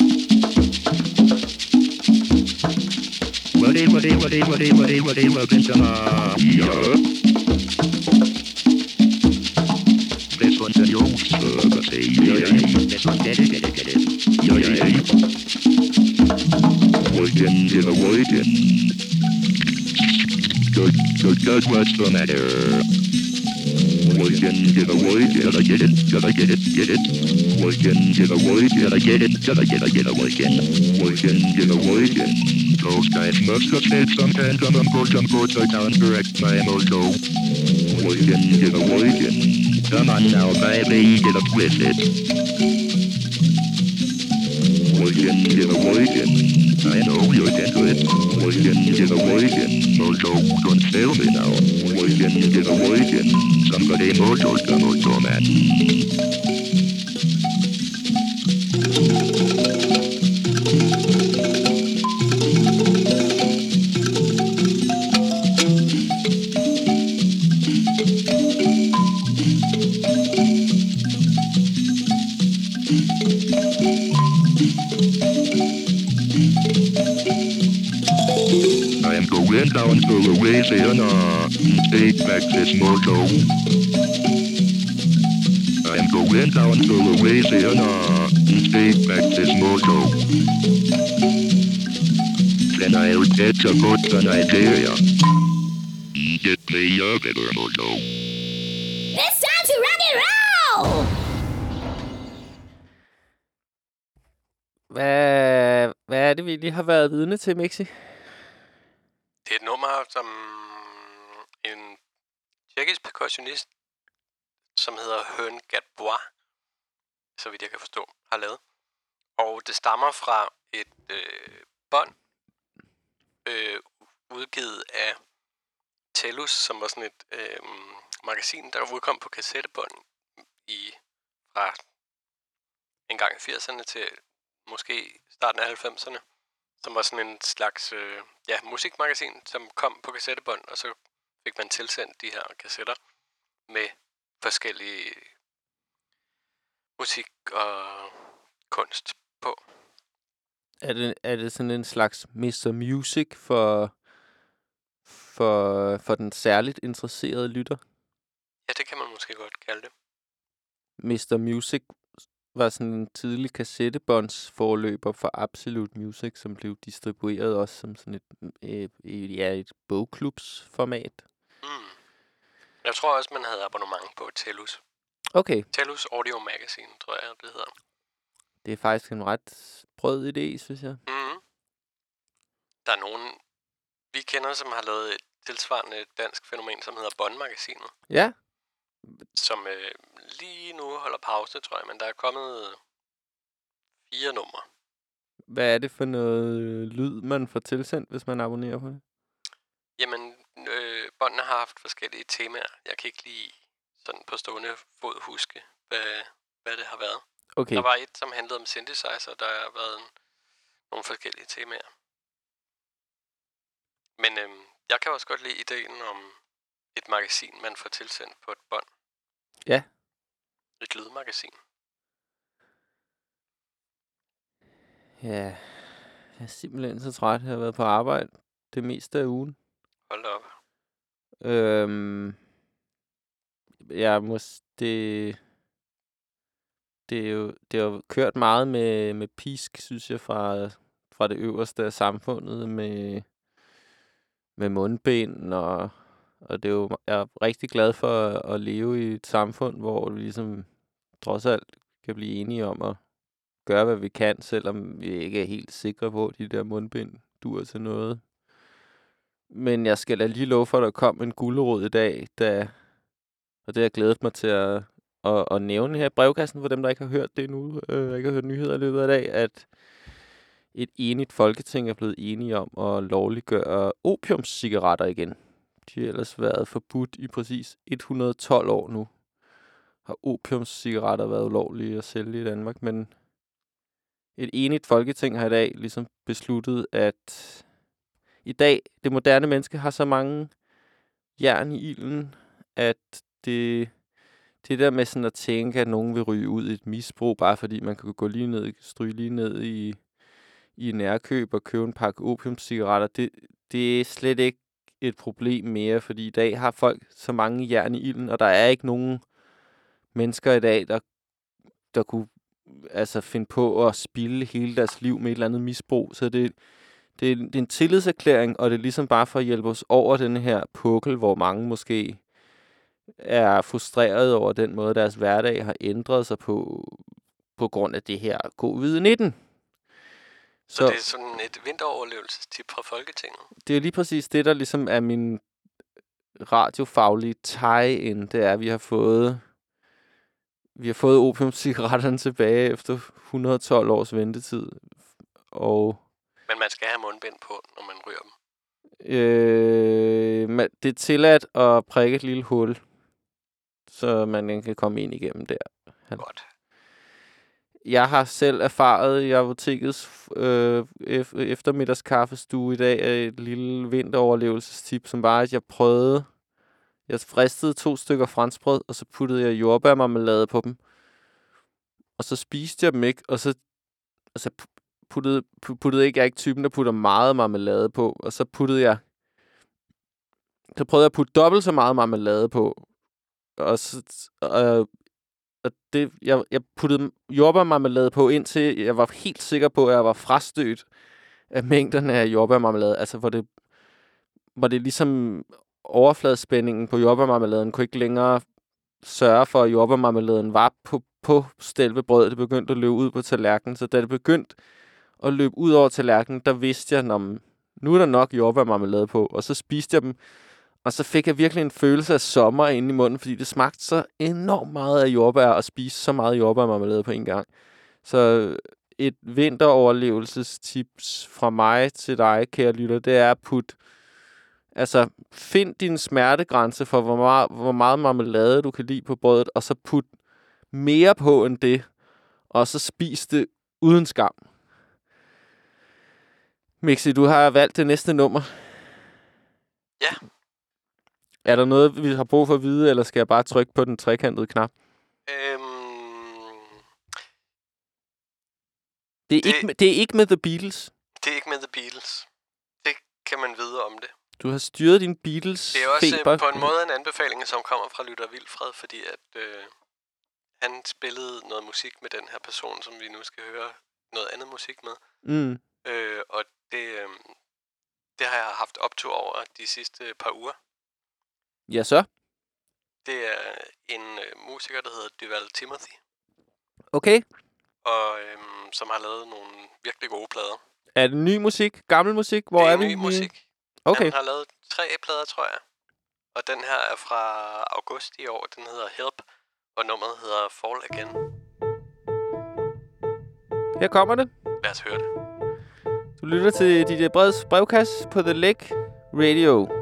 [SPEAKER 11] wadi wadi wadi wadi did wadi welcome to uh, yeah. This one's a young server, say yeah. This one's dead, did dead, dead. Yeah, yeah. Widen, yeah, widen. did good, good, what's the matter? Widen, yeah, widen, I get it, did I get it, get it? Widen, yeah, widen, I get it, did I get it, get it, widen. Widen, yeah, widen. Working. Those guys must have said something, come on, go, come, go, so down, correct my moto. Working, give a working. Come on now, baby, get up with it. Working, get a working. I know you can do it. Working, get a working. Mojo, don't fail me now. Working, get a working. Somebody mojo's gonna do man. Back this mojo. I am going down to Louisiana. Take back this mojo. Then I'll get to go to Nigeria. Get me a better mojo.
[SPEAKER 12] It's time to rock and roll!
[SPEAKER 1] Hvad, hvad er det, vi lige har været vidne til, Mixi?
[SPEAKER 8] Det er et nummer, som en tjekkisk percussionist, som hedder Høn Gatbois, så vidt jeg kan forstå, har lavet. Og det stammer fra et øh, bånd, øh, udgivet af Tellus, som var sådan et øh, magasin, der udkom på kassettebånd i fra en gang i 80'erne til måske starten af 90'erne, som var sådan en slags øh, ja, musikmagasin, som kom på kassettebånd, og så fik man tilsendt de her kassetter med forskellige musik og kunst på.
[SPEAKER 1] Er det, er det sådan en slags Mr. Music for, for, for den særligt interesserede lytter?
[SPEAKER 8] Ja, det kan man måske godt kalde det.
[SPEAKER 1] Mr. Music var sådan en tidlig kassettebåndsforløber for Absolute Music, som blev distribueret også som sådan et, øh, ja, et bogklubsformat.
[SPEAKER 8] Jeg tror også, man havde abonnement på Tellus.
[SPEAKER 1] Okay,
[SPEAKER 8] Tellus Audio Magazine, tror jeg, det hedder.
[SPEAKER 1] det er faktisk en ret brød idé, synes jeg.
[SPEAKER 8] Mm. Der er nogen, vi kender, som har lavet et tilsvarende dansk fænomen, som hedder Bond-magasinet.
[SPEAKER 1] Ja,
[SPEAKER 8] som øh, lige nu holder pause, tror jeg, men der er kommet fire numre.
[SPEAKER 1] hvad er det for noget øh, lyd, man får tilsendt, hvis man abonnerer på det?
[SPEAKER 8] Jamen, øh, båndene har haft forskellige temaer. Jeg kan ikke lige sådan på stående fod huske, hvad, hvad det har været.
[SPEAKER 1] Okay,
[SPEAKER 8] Der var et, som handlede om synthesizer, der har været en, nogle forskellige temaer. Men øh, jeg kan også godt lide ideen om et magasin, man får tilsendt på et bånd.
[SPEAKER 1] Ja.
[SPEAKER 8] Et lydmagasin.
[SPEAKER 1] ja, jeg er simpelthen så træt. Jeg har været på arbejde det meste af ugen.
[SPEAKER 8] Hold da op.
[SPEAKER 1] Øhm, jeg må, det, det er jo, det har jo kørt meget med, med pisk, synes jeg, fra, fra det øverste af samfundet, med, med mundbind, og, og det er jo, jeg er rigtig glad for at, at leve i et samfund, hvor vi ligesom trods alt kan blive enige om at gøre, hvad vi kan, selvom vi ikke er helt sikre på, at de der mundbind dur til noget. Men jeg skal da lige love for, at der kom en gulerod i dag, da, og det har jeg glædet mig til at, at, at nævne her i brevkassen, for dem, der ikke har hørt det endnu, øh, ikke har hørt nyheder i løbet af dag, at et enigt folketing er blevet enige om at lovliggøre opiumscigaretter igen. De har ellers været forbudt i præcis 112 år nu. Har opiumscigaretter været ulovlige at sælge i Danmark, men et enigt folketing har i dag ligesom besluttet, at i dag, det moderne menneske har så mange jern i ilden, at det, det der med sådan at tænke, at nogen vil ryge ud i et misbrug, bare fordi man kan gå lige ned, stryge lige ned i, i nærkøb og købe en pakke opiumcigaretter, det, det er slet ikke et problem mere, fordi i dag har folk så mange jern i ilden, og der er ikke nogen mennesker i dag, der, der kunne altså finde på at spille hele deres liv med et eller andet misbrug. Så det, det, er, det er en tillidserklæring, og det er ligesom bare for at hjælpe os over den her pukkel, hvor mange måske er frustreret over den måde, deres hverdag har ændret sig på, på grund af det her covid-19.
[SPEAKER 8] Så, så det er sådan et vinteroverlevelsestip fra Folketinget.
[SPEAKER 1] det er lige præcis det, der ligesom er min radiofaglige tie-in. Det er, at vi har fået Vi har fået opiumcigaretterne tilbage efter 112 års ventetid. Og
[SPEAKER 8] Men man skal have mundbind på, når man ryger dem.
[SPEAKER 1] øh, man, det er tilladt at prikke et lille hul, så man kan komme ind igennem der. Han,
[SPEAKER 8] Godt.
[SPEAKER 1] Jeg har selv erfaret i apotekets øh, ef- eftermiddagskaffestue i dag øh, et lille vinteroverlevelsestip, som var, at jeg prøvede... Jeg fristede to stykker franskbrød, og så puttede jeg jordbærmarmelade på dem. Og så spiste jeg dem ikke, og så, og så pu- puttede, puttede ikke, jeg er ikke typen, der putter meget marmelade på. Og så puttede jeg... Så prøvede jeg at putte dobbelt så meget marmelade på. Og så, og og det, jeg, jeg puttede jordbærmarmelade på, indtil jeg var helt sikker på, at jeg var frastødt af mængderne af jordbærmarmelade. Altså, hvor det, hvor det ligesom overfladespændingen på jordbærmarmeladen kunne ikke længere sørge for, at jordbærmarmeladen var på, på selve. Det begyndte at løbe ud på tallerkenen. Så da det begyndte og løb ud over tallerkenen, der vidste jeg, at nu er der nok jordbærmarmelade på. Og så spiste jeg dem og så fik jeg virkelig en følelse af sommer inde i munden, fordi det smagte så enormt meget af jordbær og spise så meget jordbærmarmelade på en gang. Så et vinteroverlevelsestips fra mig til dig, kære lytter, det er at putte... Altså, find din smertegrænse for, hvor meget, hvor meget marmelade du kan lide på brødet, og så put mere på end det, og så spis det uden skam. Mixi, du har valgt det næste nummer.
[SPEAKER 8] Ja.
[SPEAKER 1] Er der noget, vi har brug for at vide, eller skal jeg bare trykke på den trekantede knap?
[SPEAKER 8] Øhm,
[SPEAKER 1] Det er,
[SPEAKER 8] Det-
[SPEAKER 1] Ikke, med- det er ikke med The Beatles.
[SPEAKER 8] det er ikke med The Beatles. Det kan man vide om det.
[SPEAKER 1] Du har styret din Beatles
[SPEAKER 8] Det er også
[SPEAKER 1] feber.
[SPEAKER 8] øh, på en måde en anbefaling, som kommer fra Lytter Vilfred, fordi at øh, han spillede noget musik med den her person, som vi nu skal høre noget andet musik med.
[SPEAKER 1] Mm.
[SPEAKER 8] Øh, og det, øh, det har jeg haft optur over de sidste par uger.
[SPEAKER 1] Ja, så.
[SPEAKER 8] Det er en øh, musiker, der hedder Duval Timothy,
[SPEAKER 1] Okay.
[SPEAKER 8] og øh, som har lavet nogle virkelig gode plader.
[SPEAKER 1] Er det ny musik? Gammel musik? Hvor
[SPEAKER 8] det er,
[SPEAKER 1] er vi?
[SPEAKER 8] ny musik.
[SPEAKER 1] Okay.
[SPEAKER 8] Han har lavet tre plader, tror jeg. Og den her er fra august i år. Den hedder Help, og nummeret hedder Fall Again.
[SPEAKER 1] Her kommer det.
[SPEAKER 8] Lad os høre det.
[SPEAKER 1] Du lytter til DJ Breds brevkasse på The Lake Radio.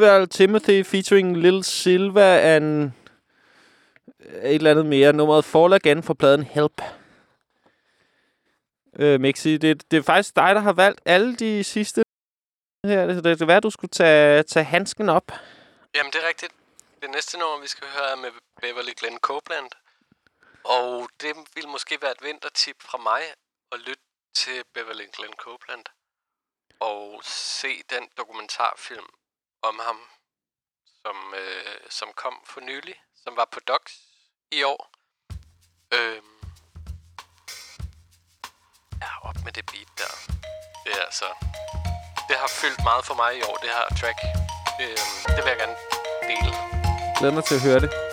[SPEAKER 13] Duval Timothy featuring Lil Silva and et eller andet mere. Nummeret Fall Again fra pladen Help. Øh, Mixi, det, det er faktisk dig, der har valgt alle de sidste her. Det, det, det være, du skulle tage, tage handsken op.
[SPEAKER 8] Jamen, det er rigtigt. Det næste nummer, vi skal høre, er med Beverly Glenn Copeland. Og det vil måske være et vintertip fra mig at lytte til Beverly Glenn Copeland. Og se den dokumentarfilm om ham, som, øh, som kom for nylig, som var på Docs i år. Øh, Ja, op med det beat der. Det er altså... Det har fyldt meget for mig i år, det her track. Øh, det vil jeg gerne dele.
[SPEAKER 13] Glæder mig til at høre det.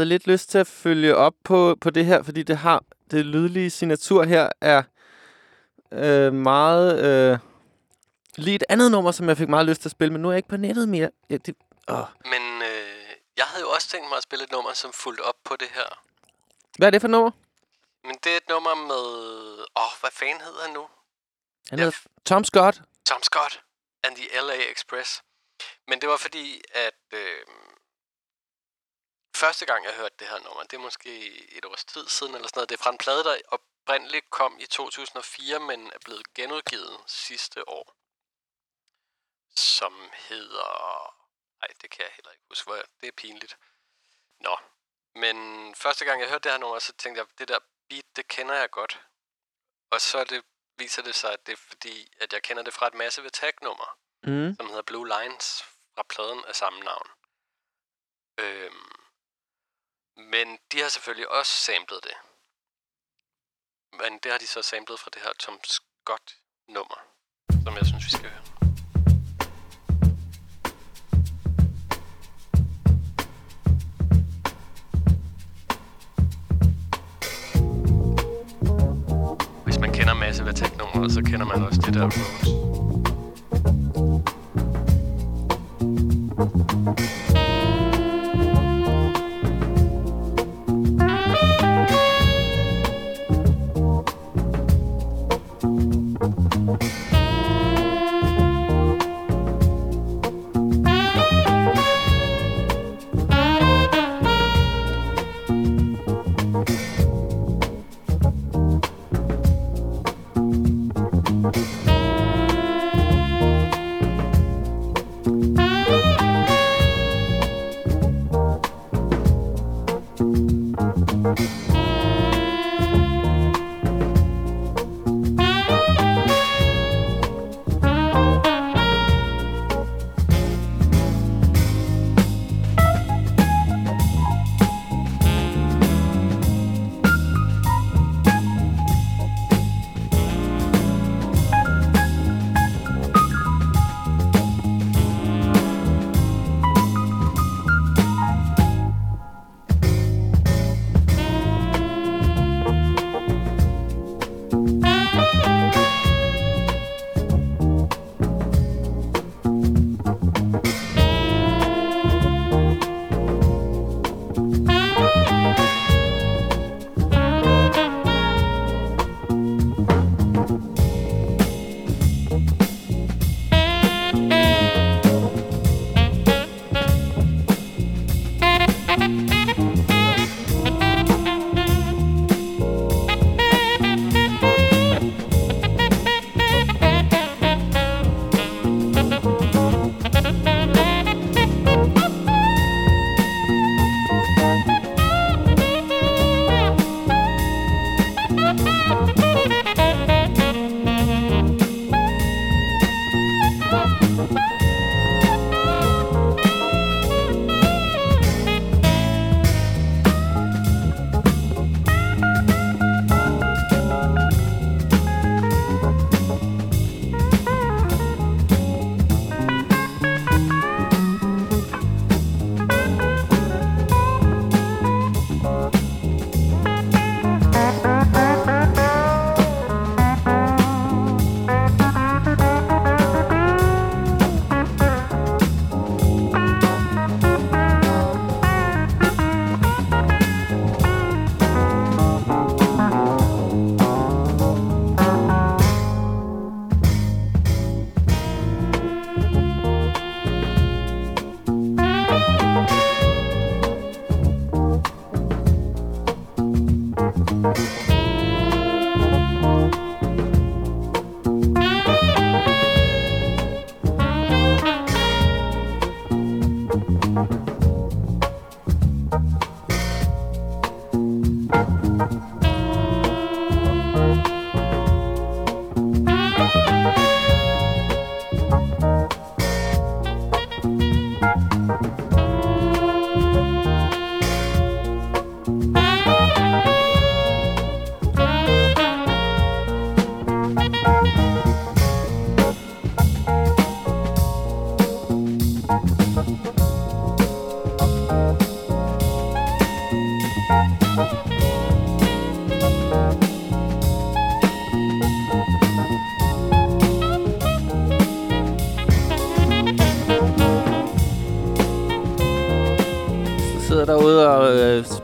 [SPEAKER 13] Havde lidt lyst til at følge op på, på det her, fordi det har det lydlige signatur her er øh, meget øh, lige et andet nummer, som jeg fik meget lyst til at spille, men nu er jeg ikke på nettet mere. Ja, det, åh.
[SPEAKER 8] Men øh, jeg havde jo også tænkt mig at spille et nummer, som fulgte op på det her.
[SPEAKER 13] Hvad er det for et nummer?
[SPEAKER 8] Men det er et nummer med... Åh, oh, hvad fanden hedder han nu?
[SPEAKER 13] Han hedder Tom Scott.
[SPEAKER 8] Tom Scott and the LA Express. Men det var fordi, at øh, første gang, jeg hørte det her nummer, det er måske et års tid siden eller sådan noget. Det er fra en plade, der oprindeligt kom i 2004, men er blevet genudgivet sidste år. Som hedder... Nej, det kan jeg heller ikke huske. Det er pinligt. Nå. Men første gang, jeg hørte det her nummer, så tænkte jeg, det der beat, det kender jeg godt. Og så det, viser det sig, at det er fordi, at jeg kender det fra et Massive Attack-nummer,
[SPEAKER 1] Mm.
[SPEAKER 8] som hedder Blue Lines fra pladen af samme navn. Øhm, men de har selvfølgelig også samlet det. Men det har de så samlet fra det her Tom Scott-nummer, som jeg synes, vi skal høre. Hvis man kender masse af teknummeret, så kender man også det der Rose.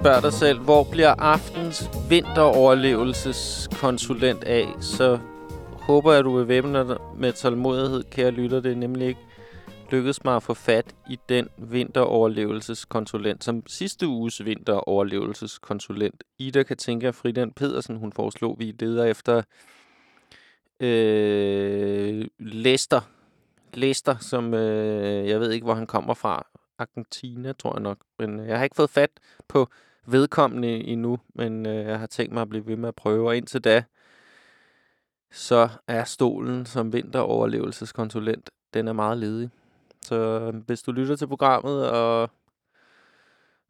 [SPEAKER 1] Spørger dig selv, hvor bliver aftens vinteroverlevelseskonsulent af, så håber jeg, du vil væbne dig med tålmodighed, kære lytter. Det er nemlig ikke lykkedes mig at få fat i den vinteroverlevelseskonsulent, som sidste uges vinteroverlevelseskonsulent, Ida Katinka Friden Pedersen, hun foreslog, vi leder efter øh, Lester. Lester, som øh, jeg ved ikke, hvor han kommer fra. Argentina, tror jeg nok. Men øh, jeg har ikke fået fat på vedkommende endnu, men øh, jeg har tænkt mig at blive ved med at prøve. Og indtil da, så er stolen som vinteroverlevelseskonsulent, den er meget ledig. Så øhm, hvis du lytter til programmet, og,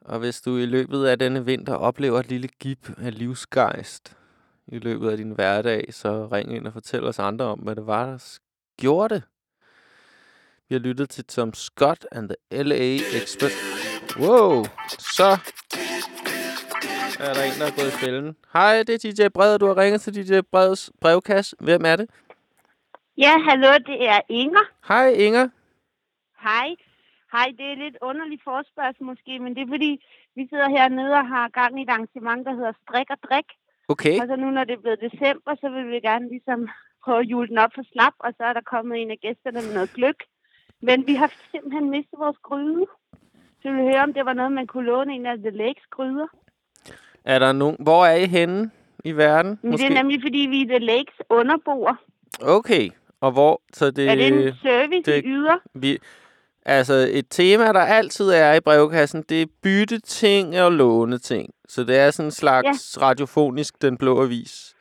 [SPEAKER 1] og hvis du i løbet af denne vinter oplever et lille gip af livsgejst i løbet af din hverdag, så ring ind og fortæl os andre om, hvad det var, der gjorde det. Vi har lyttet til Tom Scott and the L.A. Express. Wow, så er der en, der er gået i fælden. Hej, det er DJ Bred, du har ringet til DJ Breds brevkasse. Hvem er det?
[SPEAKER 14] Ja, hallo, det er Inger.
[SPEAKER 1] Hej, Inger.
[SPEAKER 14] Hej. Hej, det er lidt underligt forspørgsel måske, men det er fordi, vi sidder hernede og har gang i et arrangement, der hedder Strik og Drik.
[SPEAKER 1] Okay.
[SPEAKER 14] Og så nu, når det er blevet december, så vil vi gerne ligesom prøve at jule den op for slap, og så er der kommet en af gæsterne med noget gløk. Men vi har simpelthen mistet vores gryde. Så vi vil høre, om det var noget, man kunne låne en af The Lakes gryder.
[SPEAKER 1] Er der nogen... Hvor er I henne i verden?
[SPEAKER 14] Men det er nemlig, fordi vi er The Lakes underboer.
[SPEAKER 1] Okay. Og hvor... Så det,
[SPEAKER 14] Er det en service,
[SPEAKER 1] det,
[SPEAKER 14] I yder?
[SPEAKER 1] Vi, altså, et tema, der altid er i brevkassen, det er bytte ting og låne ting. Så det er sådan en slags ja. radiofonisk Den Blå Avis.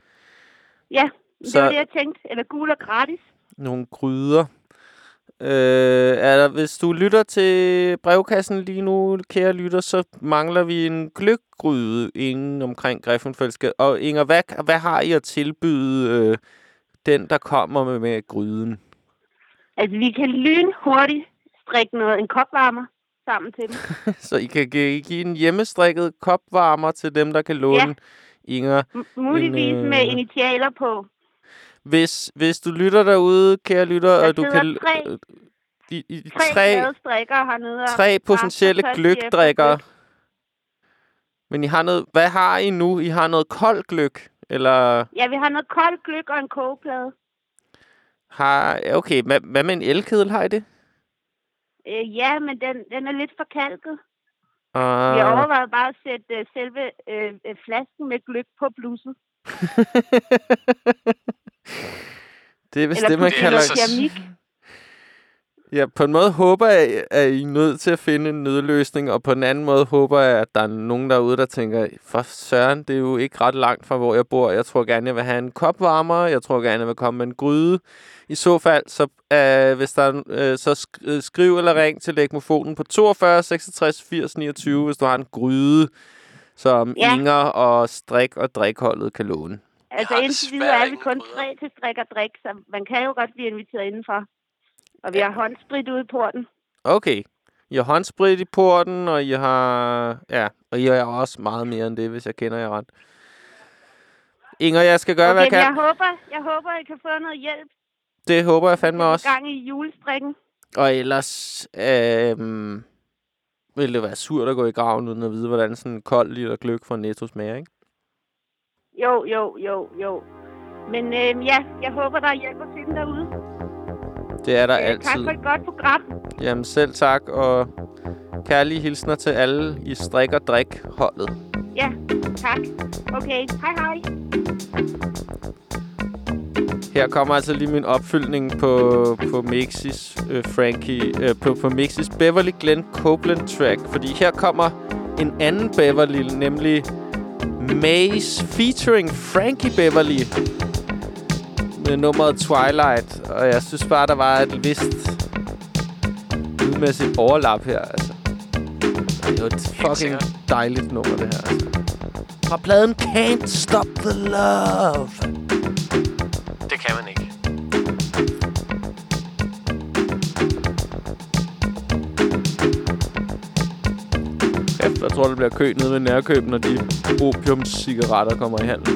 [SPEAKER 14] Ja, det
[SPEAKER 1] Så-
[SPEAKER 14] var det, jeg tænkte. Eller gul og gratis.
[SPEAKER 1] Nogle gryder. Øh, er der, hvis du lytter til brevkassen lige nu, kære lytter, så mangler vi en gløggryde inde omkring Griffenfeldske. Og Inger, hvad, hvad har I at tilbyde øh, den, der kommer med, med gryden?
[SPEAKER 14] Altså, vi kan lynhurtigt strikke noget, en kopvarmer sammen til dem.
[SPEAKER 1] så I kan give, give en hjemmestrikket kopvarmer til dem, der kan låne
[SPEAKER 14] Ja.
[SPEAKER 1] Inger.
[SPEAKER 14] M- muligvis
[SPEAKER 1] en, øh,
[SPEAKER 14] med initialer på.
[SPEAKER 1] Hvis, hvis du lytter derude, kære lytter, og du kan...
[SPEAKER 14] tre-
[SPEAKER 1] øh, I, i,
[SPEAKER 14] Tre,
[SPEAKER 1] tre,
[SPEAKER 14] glade strikkere hernede.
[SPEAKER 1] tre potentielle gløgdrikkere.
[SPEAKER 14] gløgg.
[SPEAKER 1] Men I har noget... Hvad har I nu? I har noget kold gløg? Eller
[SPEAKER 14] Ja, vi har noget koldt gløk og en kogeplade.
[SPEAKER 1] har... Okay, hvad, hvad med en elkedel? Har I det?
[SPEAKER 14] Øh, ja, men den, den er lidt forkalket.
[SPEAKER 1] Uh,
[SPEAKER 14] Vi har overvejet bare at sætte øh, selve øh, øh, flasken med gløk på blusset.
[SPEAKER 1] det er vist
[SPEAKER 14] Eller
[SPEAKER 1] det, man kalder...
[SPEAKER 14] keramik.
[SPEAKER 1] Ja, på en måde håber jeg, at I er nødt til at finde en nødløsning, og på den anden måde håber jeg, at der er nogen derude, der tænker, for søren, det er jo ikke ret langt fra, hvor jeg bor. Jeg tror gerne, jeg vil have en kopvarmer. Jeg tror gerne, jeg vil komme med en gryde. I så fald, så, øh, hvis der, er- øh, så sk- øh, skriv eller ring til lægmofonen på 42 66 80 29, hvis du har en gryde, som
[SPEAKER 14] Ja.
[SPEAKER 1] Inger og Strik og Drikholdet kan låne.
[SPEAKER 14] Altså indtil videre er vi kun tre til strik og drik, så man kan jo godt blive inviteret indenfor. Og vi har håndsprit ude i porten.
[SPEAKER 1] Okay. I har håndsprit i porten, og I har... Ja, og I har også meget mere end det, hvis jeg kender jer ret. Inger, jeg skal gøre,
[SPEAKER 14] okay,
[SPEAKER 1] hvad jeg kan.
[SPEAKER 14] jeg håber, jeg håber, I kan få noget hjælp.
[SPEAKER 1] Det håber jeg fandme også.
[SPEAKER 14] Gang i julestrikken.
[SPEAKER 1] Og ellers øh, vil det være surt at gå i graven, uden at vide, hvordan sådan en kold liter gløk fra Netto smager, ikke?
[SPEAKER 14] Jo, jo, jo, jo. Men øh, ja, jeg håber, der er hjælp at finde derude.
[SPEAKER 1] Det er der
[SPEAKER 14] Øh, Tak
[SPEAKER 1] altid.
[SPEAKER 14] for et godt program.
[SPEAKER 1] Jamen selv tak, og kærlige hilsner til alle i Strik og Drik-holdet.
[SPEAKER 14] Ja, tak. Okay, hej hej.
[SPEAKER 1] Her kommer altså lige min opfyldning på, på Mixis øh, Frankie, øh, på, på Mixis Beverly Glen Copeland track. Fordi her kommer en anden Beverly, nemlig Maze featuring Frankie Beverly med nummeret Twilight. Og jeg synes bare, der var et vist lydmæssigt overlap her. Altså. Det er et fucking dejligt nummer, det her. Altså. Fra pladen Can't Stop the Love.
[SPEAKER 8] Det kan man ikke.
[SPEAKER 1] Jeg tror, det bliver kø nede ved nærkøben, når de opiumscigaretter kommer i handel.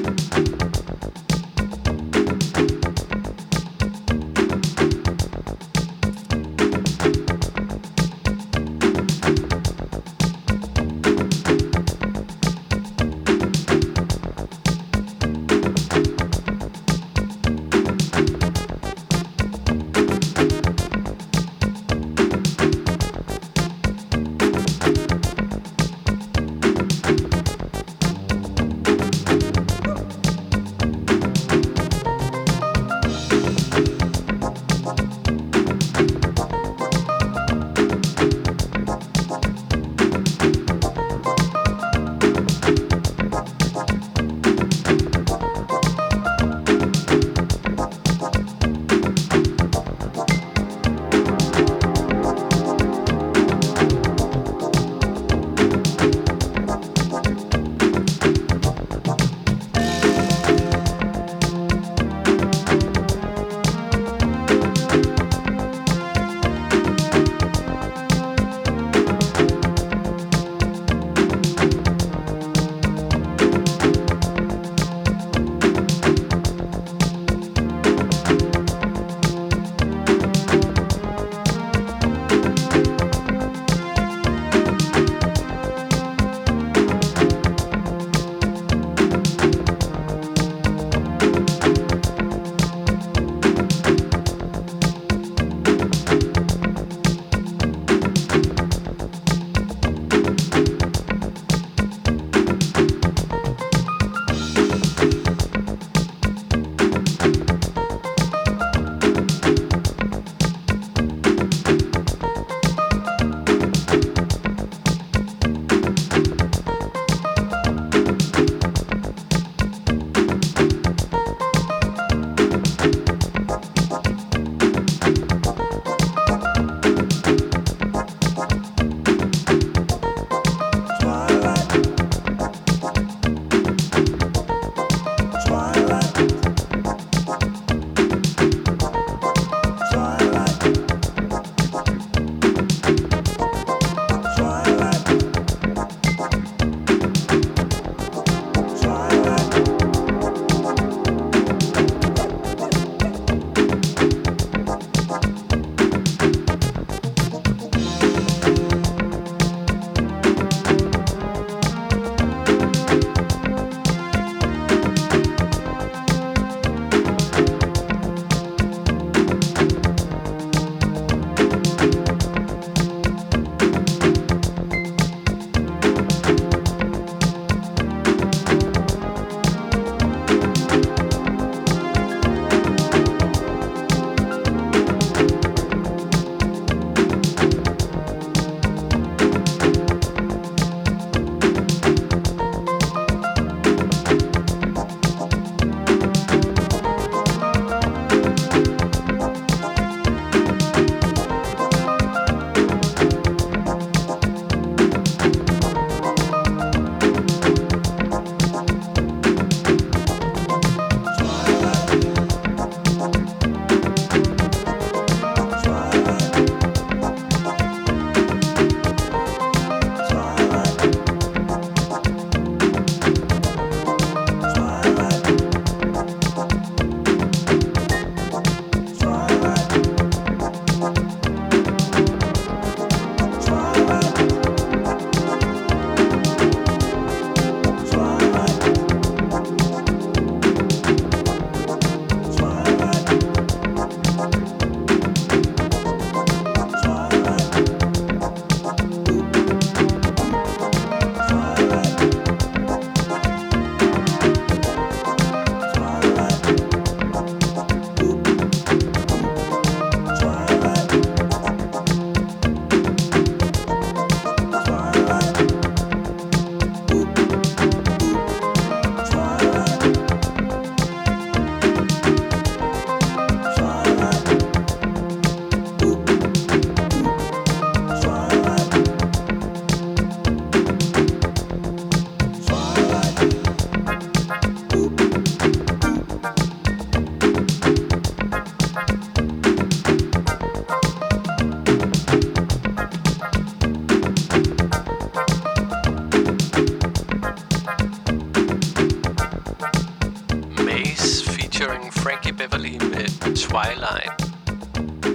[SPEAKER 8] Lige med Twilight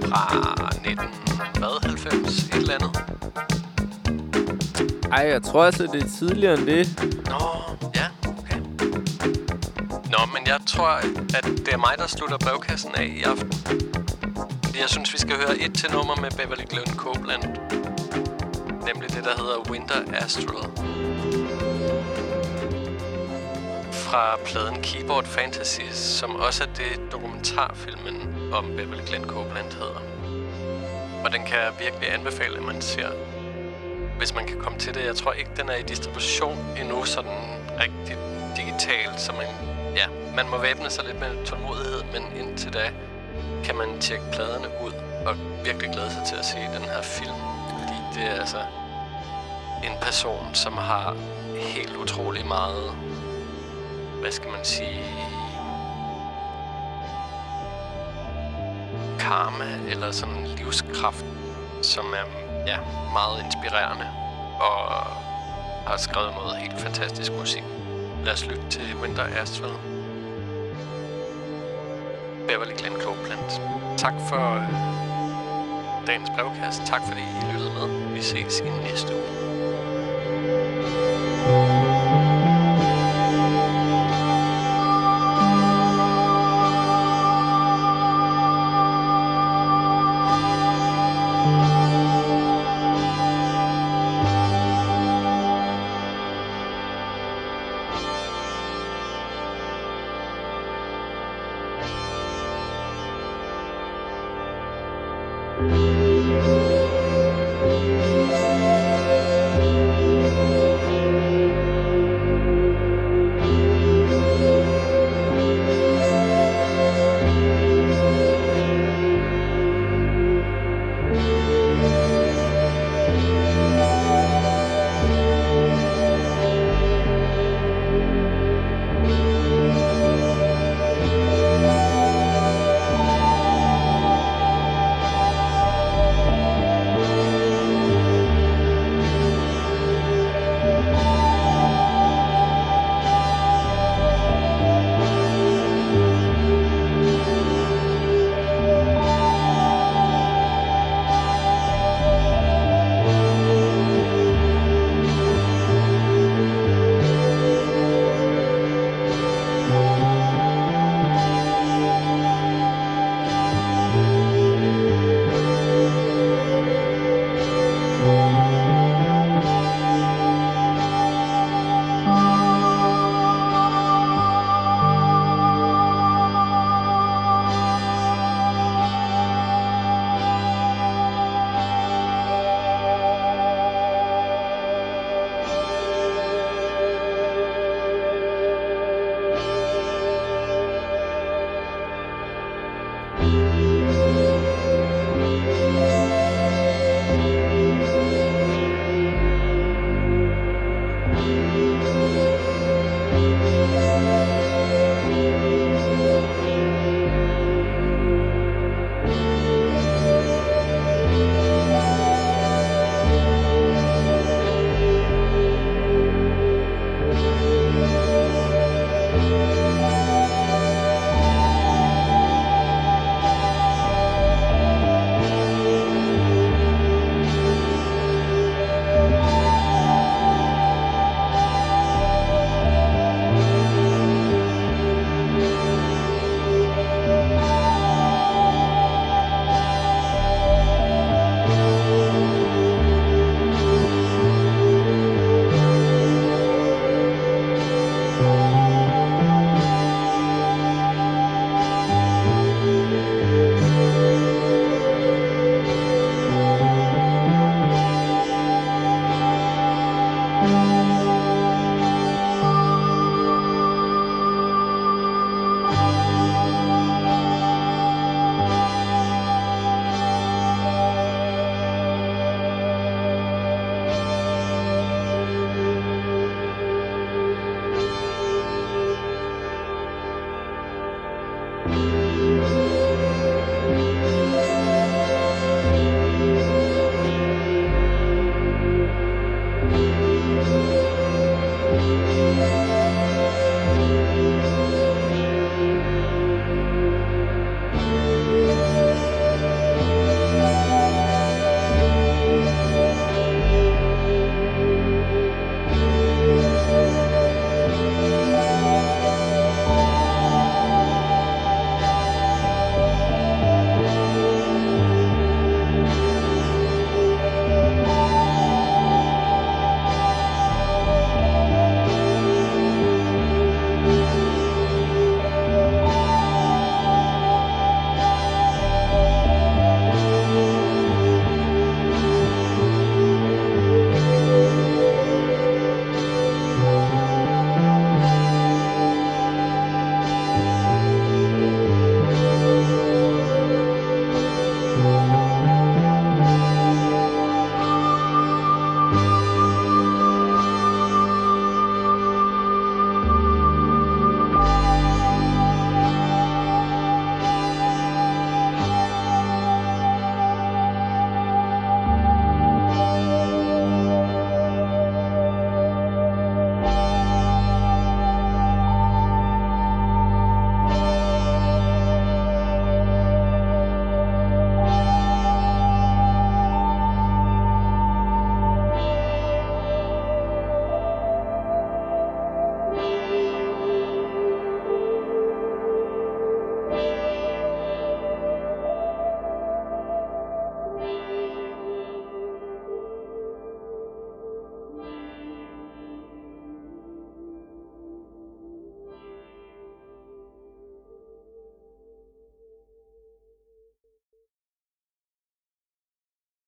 [SPEAKER 8] fra 19... Hvad? 90? Et eller andet.
[SPEAKER 1] Ej, jeg tror altså, det er tidligere end det.
[SPEAKER 8] Nå, ja, okay. Nå, men jeg tror, at det er mig, der slutter brevkassen af i aften. Fordi jeg synes, vi skal høre et til nummer med Beverly Glenn Copeland. Nemlig det, der hedder Winter Astral. Fra pladen Keyboard Fantasies, som også er det dokumentarfilmen om Beverly Glenn Copeland hedder. Og den kan jeg virkelig anbefale, at man ser hvis man kan komme til det. Jeg tror ikke, den er i distribution endnu sådan rigtig digitalt, så man, ja, man må væbne sig lidt med tålmodighed, men indtil da kan man tjekke pladerne ud og virkelig glæde sig til at se den her film. Fordi det er altså en person, som har helt utrolig meget, hvad skal man sige, karma eller sådan livskraft, som er ja, meget inspirerende og har skrevet noget helt fantastisk musik. Lad os lytte til Winter Asphalt. Beverly Glenn Copeland. Tak for øh, dagens brevkast. Tak fordi I lyttede med. Vi ses i næste uge.